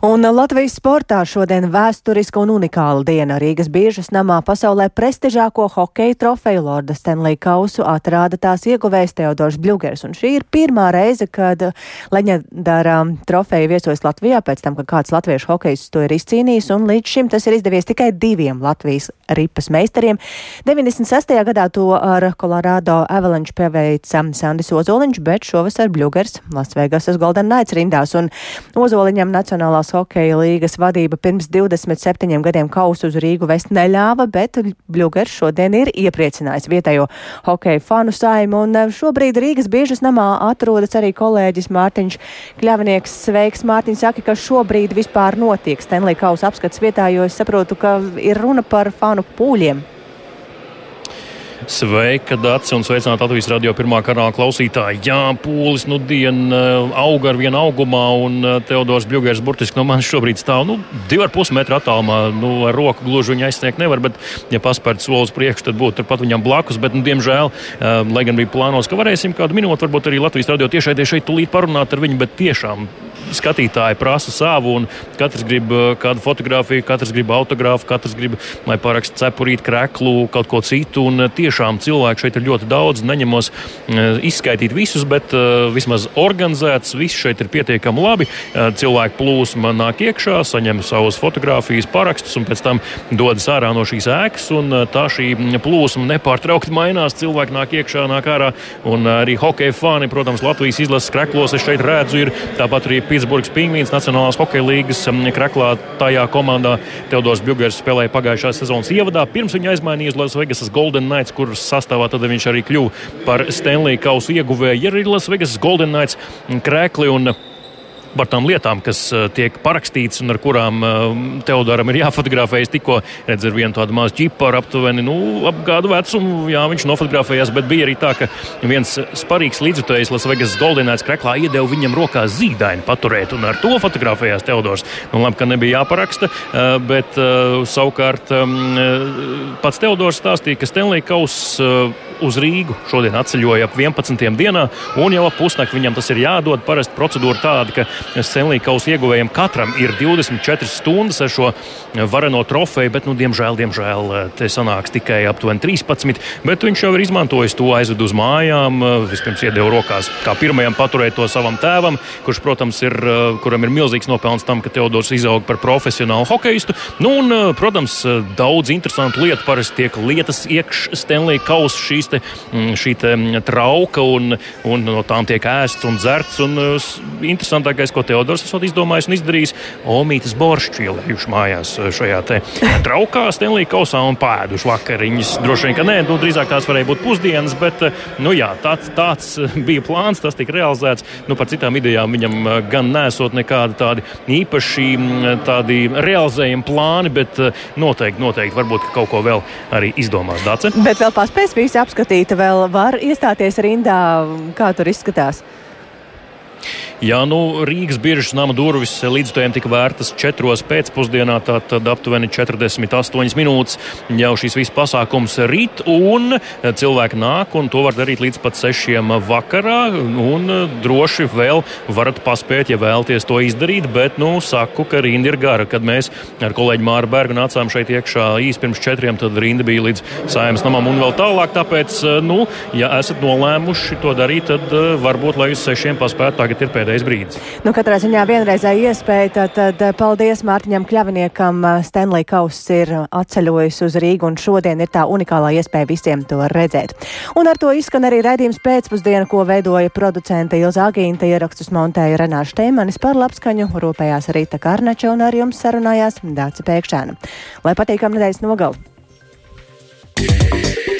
Un Latvijas sportā šodien vēsturiska un unikāla diena. Rīgas biežas namā pasaulē prestižāko hokeja trofeju Lorda Stenley kausu atrāda tās ieguvējs Teodors Bļugers. Un šī ir pirmā reize, kad leģendārā trofeja viesojas Latvijā pēc tam, kad kāds latviešu hokejs to ir izcīnījis. Un līdz šim tas ir izdevies tikai diviem Latvijas ripas meistariem. 96. gadā to ar Colorado Avalanche paveica Sandis Ozoliņš, bet šovasar Bļugers Lasvegasas Golden Knights rindās. Un Ozoliņam Nacionālās hokeja līgas vadība pirms 27 gadiem kausu uz Rīgu vest neļāva, bet Bļugers šodien ir iepriecinājis vietējo hokeja fanu saimu, un eh, šobrīd Rīgas biežas namā atrodas arī kolēģis Mārtiņš Kļavnieks. Sveiks, Mārtiņš, saka, ka šobrīd vispār notiek Stenley kausa apskats vietā, jo es saprotu, ka ir runa par fanu pūļiem. Sveika, Dārts, un sveicināt Latvijas radio pirmā kanāla klausītāji. Jā, pūlis nu dien eh, auga ar vienu augumā, un eh, Teodors Bļūgers burtiski no manis šobrīd stāv nu, divi ar pus metru attālumā. Nu, ar roku gluži viņa aizsniegt nevar, bet, ja paspērt solis priekšu, tad būtu turpat viņam blakus. Bet, nu, diemžēl, eh, lai gan bija plānos, ka varēsim kādu minūti, varbūt arī Latvijas radio tiešai šeit tūlīt parunāt ar viņu, bet tiešām skatītāji prasa savu, un katrs grib kādu fotografiju, katrs grib autogrāfu, katrs grib, lai parakstu cepurīt, kreklu, kaut ko citu. Un tieši tiešām cilvēku šeit ir ļoti daudz. Neņemos eh, izskaidīt visus, bet vismaz organizēts. Viss šeit ir pietiekami labi. Cilvēku plūsma nāk iekšā, saņem savus fotografijas parakstus un pēc tam dodas ārā no šīs ēkas. Tā šī plūsma nepārtraukti mainās. Cilvēki nāk iekšā, nāk ārā. Un arī hokeja fani, protams, Latvijas izlases kreklos es šeit redzu, ir tāpat arī Pitsburgas Pingvīns Nacionālās hokeja līgas kreklā tajā komandā. Teodors Bjugers spēlēja pagājušā sezonas ievadā. Pirms viņa aizmainīja uz Las Vegas Golden Knights, kur kuras sastāvā tad viņš arī kļuva par Stanley kausu ieguvēju. Ir arī Las Vegas Golden Knights krēkli un par tām lietām, kas uh, tiek parakstītas un ar kurām uh, Teodoram ir (laughs) jāfotografējas. Tikko redzēju vienu tādu mazu čipu ar aptuveni nu, ap gadu vecumu. Jā, viņš nofotografējās, bet bija arī tā, ka viens sparīgs līdzjutējs Lasvegas Goldinēts kreklā iedeva viņam rokā zīdaini paturēt, un ar to fotografējās Teodors. Nu, labi, ka nebija jāparaksta, uh, bet savukārt um, pats Teodors stāstīja, ka Stanley Kaus uz Rīgu šodien atceļoja ap 11. dienā, un jau ap pusnakti viņam tas ir jādod. Parasti procedūra tāda, ka Stanley Kausa ieguvējiem katram ir 24 stundas ar šo vareno trofeju, bet, nu, diemžēl, diemžēl te sanāks tikai aptuveni 13. Bet viņš jau ir izmantojis to aizved uz mājām. Vispirms iedeva rokās kā pirmajam paturēt to savam tēvam, kurš, protams, ir, kuram ir milzīgs nopelns tam, ka Teodors izauga par profesionālu hokeistu. Nu, un, protams, daudz interesantu lietu parasti tiek lietas iekš Stanley Kausa šīs te, šī te trauka, un, un no tām tiek ēsts un dzerts. Un, interesantākais, ko Teodors esat izdomājis un izdarījis, omītas boršķi ielējuši mājās eh, šajā te traukā, Stenlī kausā un pēduši vakariņas. Droši vien, ka nē, nu, drīzāk tās varēja būt pusdienas, bet eh, nu, jā, tāds, tāds eh, bija plāns, tas tika realizēts. Nu, par citām idejām viņam gan nesot nekādi tādi īpaši tādi realizējami plāni, bet noteikti, noteikti varbūt kaut ko vēl arī izdomās Dace. Bet vēl paspēs visi apskatīt, vēl var iestāties rindā, kā tur izskatās. Jā, nu, Rīgas biržas nama durvis līdzstojiem tika vērtas 4. pēcpusdienā, tātad aptuveni 48 minūtes jau šīs visas pasākums rīt, un cilvēki nāk, un to var darīt līdz pat 6. vakarā, un droši vēl varat paspēt, ja vēlties to izdarīt, bet, nu, saku, ka rinda ir gara. Kad mēs ar kolēģi Māru Bergu nācām šeit iekšā īsi pirms četriem, tad rinda bija līdz sājums namam un vēl tālāk, tāpēc, nu, ja esat nolēmuši to darīt, tad varbūt, lai uz sešiem paspētu, tagad ir pēdējais pēdējais brīdis. Nu, katrā ziņā vienreizēja iespēja, tad, tad paldies Mārtiņam Kļaviniekam. Stanley Kauss ir atceļojis uz Rīgu un šodien ir tā unikālā iespēja visiem to redzēt. Un ar to izskan arī raidījums pēcpusdiena, ko veidoja producente Ilza Agīnta, ierakstus montēja Renāša Teimanis par labskaņu, rūpējās Rīta Karnača un ar jums sarunājās Dāca Pēkšēna. Lai patīkam nedēļas nogalu! Yeah.